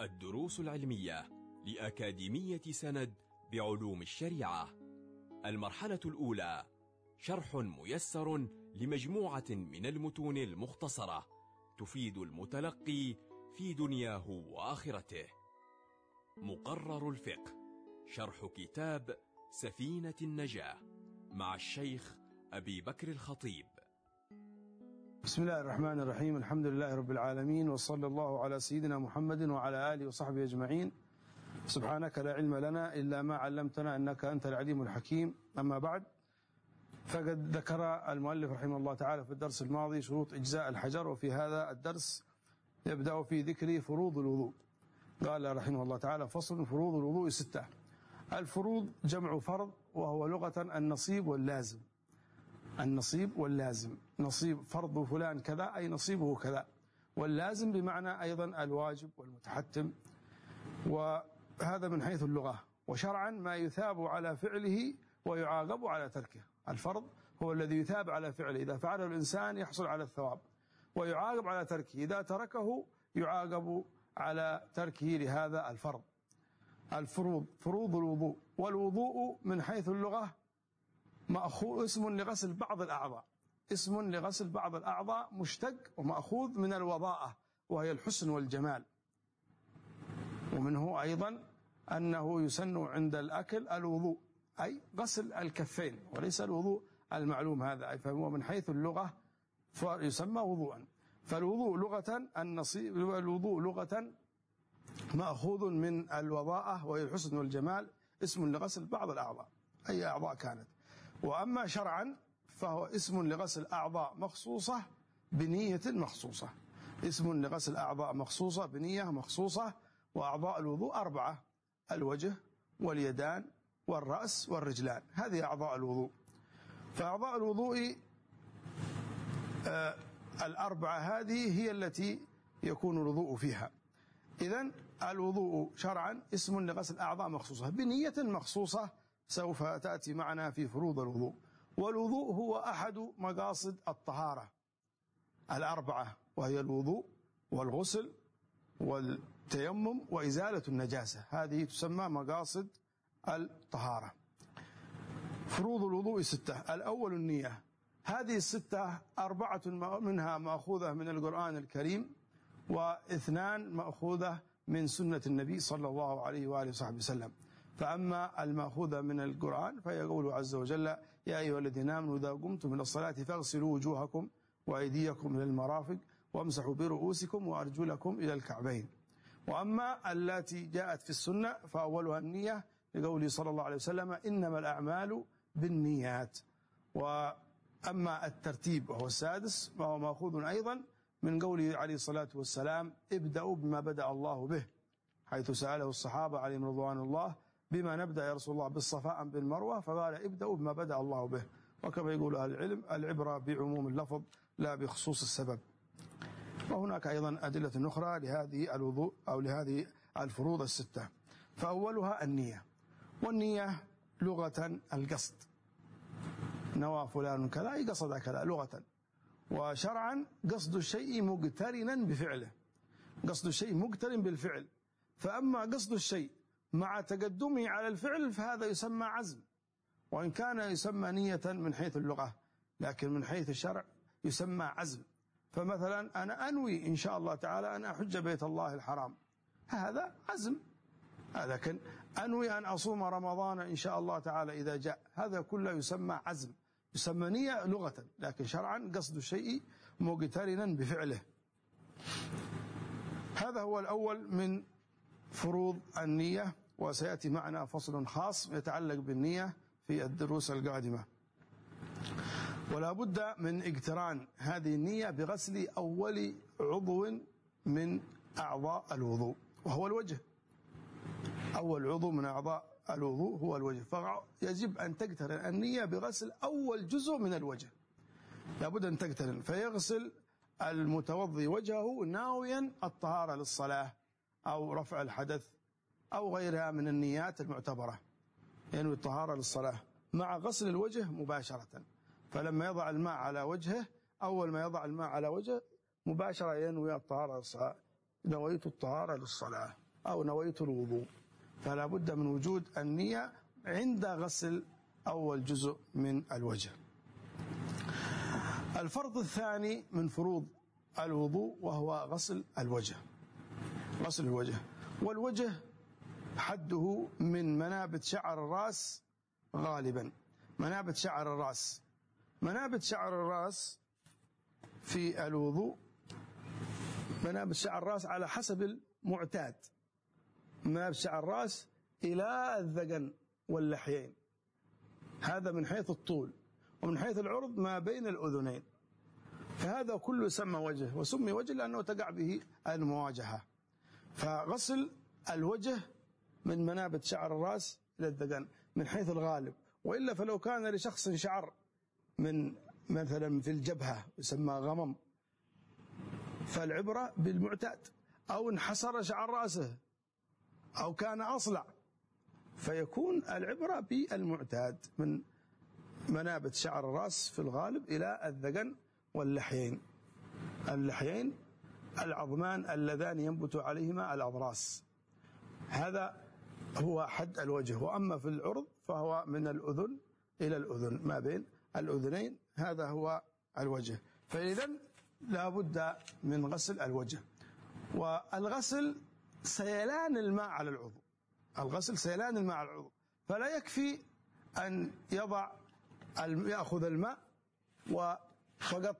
الدروس العلمية لأكاديمية سند بعلوم الشريعة. المرحلة الأولى شرح ميسر لمجموعة من المتون المختصرة تفيد المتلقي في دنياه وآخرته. مقرر الفقه شرح كتاب سفينة النجاة مع الشيخ أبي بكر الخطيب. بسم الله الرحمن الرحيم الحمد لله رب العالمين وصلى الله على سيدنا محمد وعلى آله وصحبه أجمعين سبحانك لا علم لنا إلا ما علمتنا أنك أنت العليم الحكيم أما بعد فقد ذكر المؤلف رحمه الله تعالى في الدرس الماضي شروط إجزاء الحجر وفي هذا الدرس يبدأ في ذكر فروض الوضوء قال رحمه الله تعالى فصل فروض الوضوء ستة الفروض جمع فرض وهو لغة النصيب واللازم النصيب واللازم. نصيب فرض فلان كذا أي نصيبه كذا. واللازم بمعنى أيضا الواجب والمتحتم. وهذا من حيث اللغة. وشرعا ما يثاب على فعله ويعاقب على تركه. الفرض هو الذي يثاب على فعله. إذا فعله الإنسان يحصل على الثواب. ويعاقب على تركه. إذا تركه يعاقب على تركه لهذا الفرض. الفروض فروض الوضوء. والوضوء من حيث اللغة مأخوذ اسم لغسل بعض الأعضاء. اسم لغسل بعض الأعضاء مشتق ومأخوذ من الوضاءة وهي الحسن والجمال. ومنه أيضا أنه يسن عند الأكل الوضوء أي غسل الكفين وليس الوضوء المعلوم هذا فهو من حيث اللغة يسمى وضوءا. فالوضوء لغة النصيب الوضوء لغة مأخوذ من الوضاءة وهي الحسن والجمال اسم لغسل بعض الأعضاء أي أعضاء كانت. وأما شرعا فهو اسم لغسل أعضاء مخصوصة بنية مخصوصة. اسم لغسل أعضاء مخصوصة بنية مخصوصة وأعضاء الوضوء أربعة الوجه واليدان والرأس والرجلان. هذه أعضاء الوضوء. فأعضاء الوضوء آه الأربعة هذه هي التي يكون الوضوء فيها. إذا الوضوء شرعا اسم لغسل أعضاء مخصوصة. بنية مخصوصة سوف تأتي معنا في فروض الوضوء. والوضوء هو أحد مقاصد الطهارة الأربعة وهي الوضوء والغسل والتيمم وإزالة النجاسة. هذه تسمى مقاصد الطهارة. فروض الوضوء ستة. الأول النية. هذه الستة أربعة منها مأخوذة من القرآن الكريم واثنان مأخوذة من سنة النبي صلى الله عليه وآله وصحبه وسلم. فأما المأخوذة من القرآن فهي قوله عز وجل يا أيها الذين آمنوا إذا قمتم من الصلاة فاغسلوا وجوهكم وأيديكم إلى المرافق وامسحوا برؤوسكم وأرجلكم إلى الكعبين. وأما التي جاءت في السنة فأولها النية لقوله صلى الله عليه وسلم إنما الأعمال بالنيات. وأما الترتيب وهو السادس فهو مأخوذ أيضا من قوله عليه الصلاة والسلام ابدأوا بما بدأ الله به حيث سأله الصحابة عليهم رضوان الله بما نبدأ يا رسول الله بالصفاء أم بالمروة فقال ابدأوا بما بدأ الله به. وكما يقول أهل العلم العبرة بعموم اللفظ لا بخصوص السبب. وهناك أيضا أدلة أخرى لهذه الوضوء أو لهذه الفروض الستة. فأولها النية. والنية لغة القصد. نوى فلان كذا أي قصد كذا لغة. وشرعا قصد الشيء مقترنا بفعله. قصد الشيء مقترن بالفعل. فأما قصد الشيء مع تقدمه على الفعل فهذا يسمى عزم. وإن كان يسمى نية من حيث اللغة لكن من حيث الشرع يسمى عزم. فمثلا أنا أنوي إن شاء الله تعالى أن أحج بيت الله الحرام. هذا عزم. لكن أنوي أن أصوم رمضان إن شاء الله تعالى إذا جاء. هذا كله يسمى عزم. يسمى نية لغة لكن شرعا قصد الشيء مقترنا بفعله. هذا هو الأول من فروض النية وسيأتي معنا فصل خاص يتعلق بالنية في الدروس القادمة. ولا بد من اقتران هذه النية بغسل أول عضو من أعضاء الوضوء وهو الوجه. أول عضو من أعضاء الوضوء هو الوجه. فيجب أن تقترن النية بغسل أول جزء من الوجه. لابد أن تقترن. فيغسل المتوضي وجهه ناويا الطهارة للصلاة. أو رفع الحدث أو غيرها من النيات المعتبرة. ينوي الطهارة للصلاة. مع غسل الوجه مباشرة. فلما يضع الماء على وجهه أول ما يضع الماء على وجهه مباشرة ينوي الطهارة للصلاة. نويت الطهارة للصلاة أو نويت الوضوء. فلا بد من وجود النية عند غسل أول جزء من الوجه. الفرض الثاني من فروض الوضوء وهو غسل الوجه. غسل الوجه. والوجه حده من منابت شعر الرأس غالبا. منابت شعر الرأس. منابت شعر الرأس في الوضوء منابت شعر الرأس على حسب المعتاد. منابت شعر الرأس إلى الذقن واللحيين. هذا من حيث الطول ومن حيث العرض ما بين الأذنين. فهذا كله يسمى وجه وسمي وجه لأنه تقع به المواجهة. فغسل الوجه من منابت شعر الرأس إلى الذقن من حيث الغالب وإلا فلو كان لشخص شعر من مثلا في الجبهة يسمى غمم فالعبرة بالمعتاد أو انحسر شعر رأسه أو كان أصلع فيكون العبرة بالمعتاد من منابت شعر الرأس في الغالب إلى الذقن واللحيين. اللحيين العظمان اللذان ينبت عليهما الأضراس. هذا هو حد الوجه. وأما في العرض فهو من الأذن إلى الأذن ما بين الأذنين هذا هو الوجه. فإذا لا بد من غسل الوجه. والغسل سيلان الماء على العضو. الغسل سيلان الماء على العضو. فلا يكفي أن يضع يأخذ الماء وفقط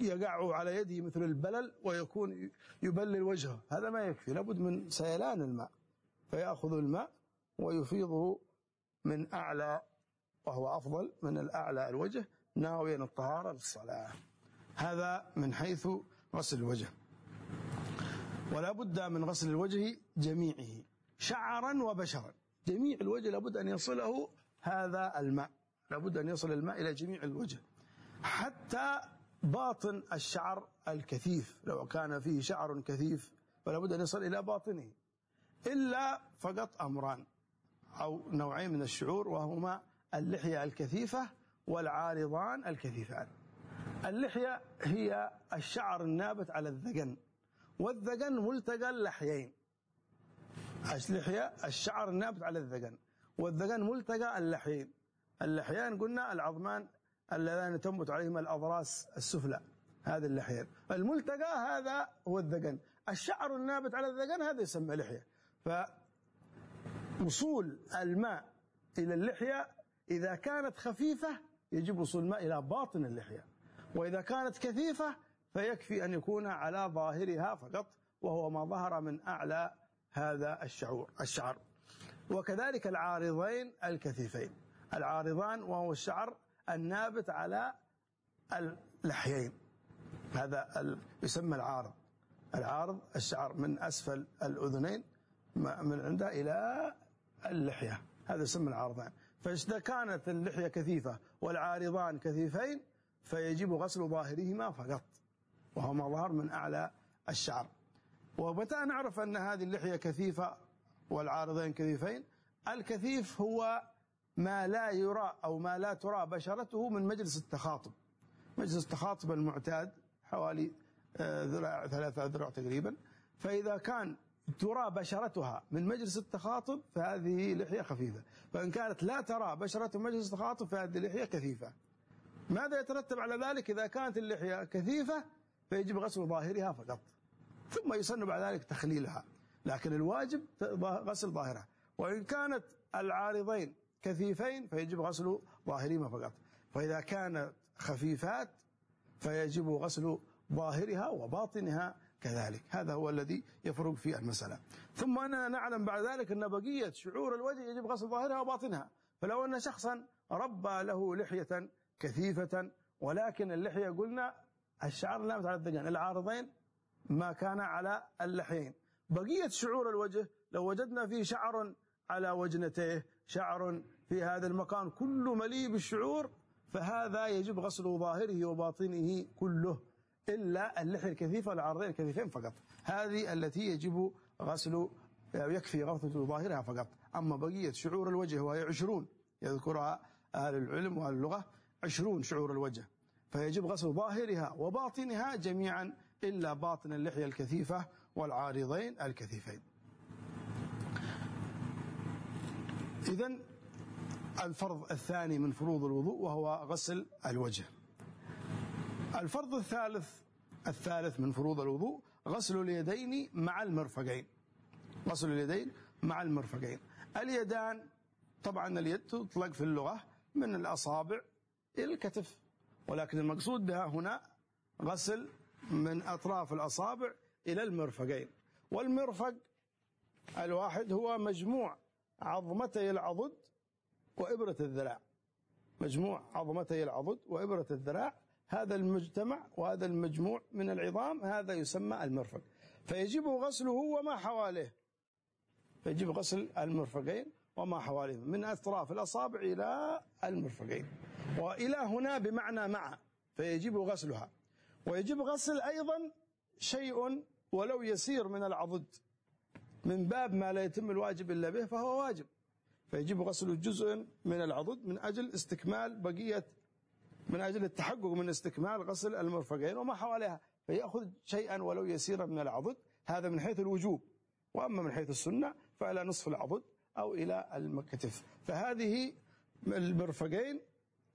يقع على يده مثل البلل ويكون يبلل وجهه. هذا ما يكفي لابد من سيلان الماء فيأخذ الماء ويفيضه من أعلى وهو أفضل من الأعلى الوجه ناويا الطهارة للصلاة. هذا من حيث غسل الوجه. ولا بد من غسل الوجه جميعه شعرا وبشرا. جميع الوجه لابد أن يصله هذا الماء. لابد أن يصل الماء إلى جميع الوجه. حتى باطن الشعر الكثيف. لو كان فيه شعر كثيف فلا بد أن يصل إلى باطنه. إلا فقط أمران أو نوعين من الشعور وهما اللحية الكثيفة والعارضان الكثيفان. اللحية هي الشعر النابت على الذقن والذقن ملتقى اللحيين. اللحية الشعر النابت على الذقن والذقن ملتقى اللحيين. اللحيان قلنا العظمان اللذان تنبت عليهما الأضراس السفلى هذه اللحيين الملتقى هذا هو الذقن. الشعر النابت على الذقن هذا يسمى لحية. فوصول الماء إلى اللحية إذا كانت خفيفة يجب وصول الماء إلى باطن اللحية. وإذا كانت كثيفة فيكفي أن يكون على ظاهرها فقط وهو ما ظهر من أعلى هذا الشعور الشعر. وكذلك العارضين الكثيفين. العارضان وهو الشعر النابت على اللحيين. هذا يسمى العارض. العارض الشعر من أسفل الأذنين من عندها إلى اللحية. هذا يسمى العارضان. فإذا كانت اللحية كثيفة والعارضان كثيفين فيجب غسل ظاهرهما فقط. وهو ما ظهر من أعلى الشعر. ومتى نعرف أن هذه اللحية كثيفة والعارضين كثيفين؟ الكثيف هو ما لا يرى أو ما لا ترى بشرته من مجلس التخاطب. مجلس التخاطب المعتاد حوالي آه، ذراع ثلاثة ذراع تقريبا. فإذا كان ترى بشرتها من مجلس التخاطب فهذه لحية خفيفة. فإن كانت لا ترى بشرة مجلس التخاطب فهذه لحية كثيفة. ماذا يترتب على ذلك؟ إذا كانت اللحية كثيفة فيجب غسل ظاهرها فقط. ثم يسن بعد ذلك تخليلها. لكن الواجب غسل ظاهرها. وإن كانت العارضين كثيفين فيجب غسل ظاهرهما فقط. فإذا كانت خفيفات فيجب غسل ظاهرها وباطنها كذلك. هذا هو الذي يفرق في المسألة. ثم أننا نعلم بعد ذلك أن بقية شعور الوجه يجب غسل ظاهرها وباطنها. فلو أن شخصا ربى له لحية كثيفة ولكن اللحية قلنا الشعر لامت على الذقن العارضين ما كان على اللحيين. بقية شعور الوجه لو وجدنا فيه شعر على وجنتيه شعر في هذا المكان كله مليء بالشعور فهذا يجب غسل ظاهره وباطنه كله إلا اللحية الكثيفة والعرضين الكثيفين فقط. هذه التي يجب غسل يكفي غسل ظاهرها فقط. أما بقية شعور الوجه وهي عشرون يذكرها أهل العلم وأهل اللغة عشرون شعور الوجه. فيجب غسل ظاهرها وباطنها جميعا إلا باطن اللحية الكثيفة والعارضين الكثيفين. إذا الفرض الثاني من فروض الوضوء وهو غسل الوجه. الفرض الثالث الثالث من فروض الوضوء غسل اليدين مع المرفقين. غسل اليدين مع المرفقين. اليدان طبعا اليد تطلق في اللغة من الأصابع إلى الكتف. ولكن المقصود بها هنا غسل من أطراف الأصابع إلى المرفقين. والمرفق الواحد هو مجموع عظمتي العضد وإبرة الذراع. مجموع عظمتي العضد وإبرة الذراع. هذا المجتمع وهذا المجموع من العظام هذا يسمى المرفق. فيجب غسله وما حواليه فيجب غسل المرفقين وما حواليه من أطراف الأصابع إلى المرفقين. وإلى هنا بمعنى مع. فيجب غسلها. ويجب غسل أيضا شيء ولو يسير من العضد. من باب ما لا يتم الواجب إلا به فهو واجب. فيجب غسل جزء من العضد من أجل استكمال بقية من أجل التحقق من استكمال غسل المرفقين وما حواليها فيأخذ شيئا ولو يسيرا من العضد هذا من حيث الوجوب. وأما من حيث السنة فإلى نصف العضد أو إلى الكتف فهذه المرفقين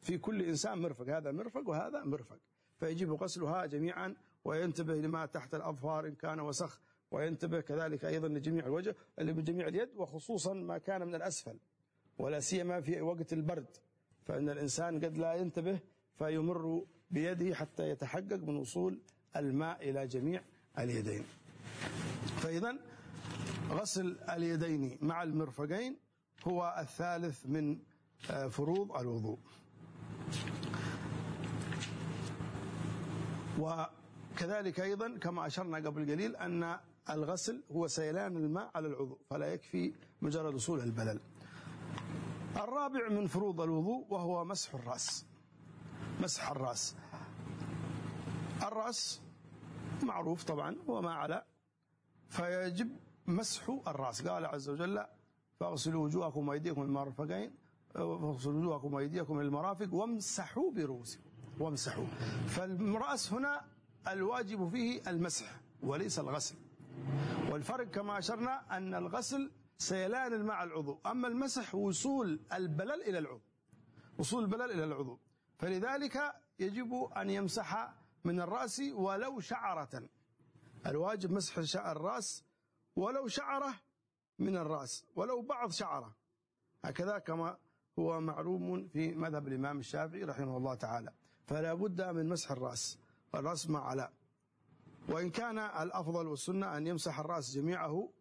في كل إنسان مرفق هذا مرفق وهذا مرفق. فيجب غسلها جميعا وينتبه لما تحت الأظفار إن كان وسخ وينتبه كذلك أيضا لجميع الوجه لجميع اليد وخصوصا ما كان من الأسفل. ولا سيما في وقت البرد. فإن الإنسان قد لا ينتبه فيمر بيده حتى يتحقق من وصول الماء إلى جميع اليدين. فإذا غسل اليدين مع المرفقين هو الثالث من آه، فروض الوضوء. وكذلك أيضا كما أشرنا قبل قليل أن الغسل هو سيلان الماء على العضو فلا يكفي مجرد وصول البلل الرابع من فروض الوضوء وهو مسح الرأس. مسح الرأس. الرأس معروف طبعا وما على فيجب مسح الرأس. قال عز وجل فاغسلوا وجوهكم وأيديكم المرفقين فاغسلوا وجوهكم وأيديكم المرافق وامسحوا برؤوسكم. وامسحوا. فالرأس هنا الواجب فيه المسح وليس الغسل. والفرق كما أشرنا أن الغسل سيلان الماء العضو. أما المسح وصول البلل إلى العضو. وصول البلل إلى العضو. فلذلك يجب أن يمسح من الرأس ولو شعرة. الواجب مسح الرأس ولو شعرة من الرأس. ولو بعض شعرة. هكذا كما هو معلوم في مذهب الإمام الشافعي رحمه الله تعالى. فلا بد من مسح الرأس. الرأس مع على وإن كان الأفضل والسنة أن يمسح الرأس جميعه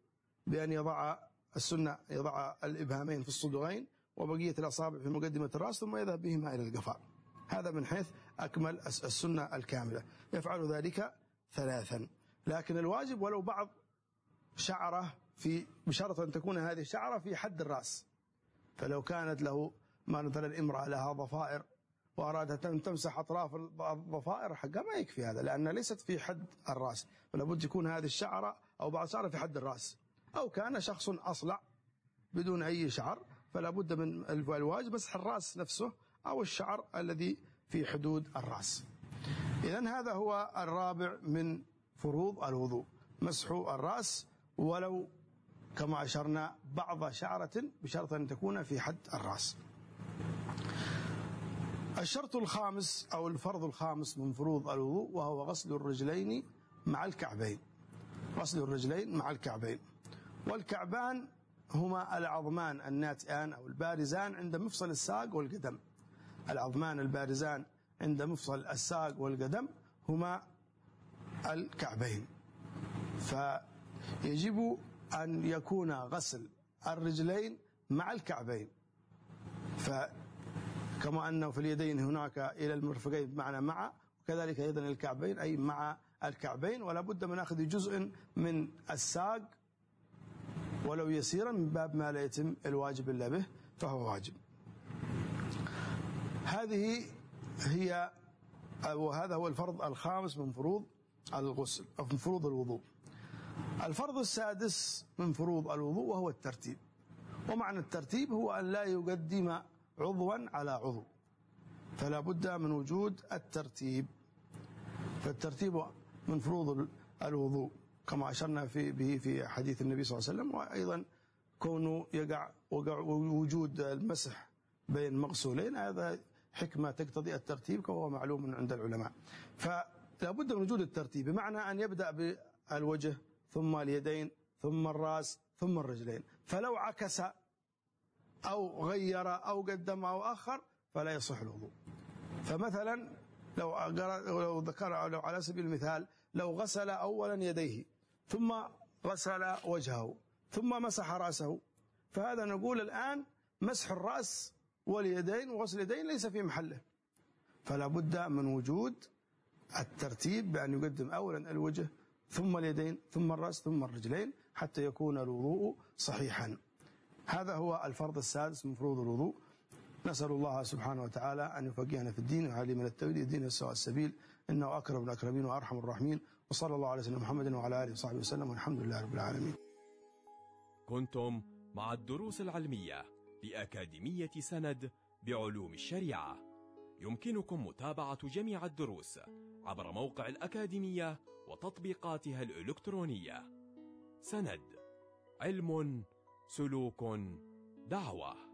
بأن يضع السنة يضع الإبهامين في الصدغين وبقية الأصابع في مقدمة الرأس ثم يذهب بهما إلى القفاء هذا من حيث أكمل السنة الكاملة. يفعل ذلك ثلاثا. لكن الواجب ولو بعض شعرة في بشرط أن تكون هذه الشعرة في حد الرأس. فلو كانت له ما مثلا امرأة لها ضفائر وأرادت أن تمسح أطراف الضفائر حقها ما يكفي هذا لأنها ليست في حد الرأس. فلا بد يكون هذه الشعرة أو بعض الشعرة في حد الرأس. أو كان شخص أصلع بدون أي شعر فلا بد من الواجب مسح الرأس نفسه أو الشعر الذي في حدود الرأس. إذا هذا هو الرابع من فروض الوضوء. مسح الرأس ولو كما أشرنا بعض شعرة بشرط أن تكون في حد الرأس. الشرط الخامس أو الفرض الخامس من فروض الوضوء وهو غسل الرجلين مع الكعبين. غسل الرجلين مع الكعبين. والكعبان هما العظمان الناتئان أو البارزان عند مفصل الساق والقدم. العظمان البارزان عند مفصل الساق والقدم هما الكعبين. فيجب أن يكون غسل الرجلين مع الكعبين. فكما أنه في اليدين هناك إلى المرفقين بمعنى مع وكذلك أيضا الكعبين أي مع الكعبين ولا بد من أخذ جزء من الساق ولو يسيرا من باب ما لا يتم الواجب إلا به فهو واجب. هذه هي وهذا هو الفرض الخامس من فروض الغسل أو من فروض الوضوء. الفرض السادس من فروض الوضوء وهو الترتيب. ومعنى الترتيب هو أن لا يقدم عضوا على عضو. فلا بد من وجود الترتيب. فالترتيب من فروض الوضوء. كما أشرنا في به في حديث النبي صلى الله عليه وسلم وأيضا كونه يقع وقع وجود المسح بين مغسولين هذا حكمة تقتضي الترتيب وهو معلوم عند العلماء. فلا بد من وجود الترتيب بمعنى أن يبدأ بالوجه ثم اليدين ثم الرأس ثم الرجلين. فلو عكس أو غير أو قدم أو أخر فلا يصح الوضوء. فمثلا لو لو ذكر لو على سبيل المثال لو غسل أولا يديه ثم غسل وجهه ثم مسح رأسه. فهذا نقول الآن مسح الرأس واليدين وغسل اليدين ليس في محله. فلا بد من وجود الترتيب بأن يقدم أولا الوجه ثم اليدين ثم الرأس ثم الرجلين حتى يكون الوضوء صحيحا. هذا هو الفرض السادس من فروض الوضوء. نسأل الله سبحانه وتعالى أن يفقهنا في الدين ويعلمنا التوحيد الدين السواء السبيل. إنه أكرم الأكرمين وأرحم الراحمين. وصلى الله على سيدنا محمد وعلى آله وصحبه وسلم والحمد لله رب العالمين. كنتم مع الدروس العلمية لأكاديمية سند بعلوم الشريعة. يمكنكم متابعة جميع الدروس عبر موقع الأكاديمية وتطبيقاتها الإلكترونية. سند علم سلوك دعوة.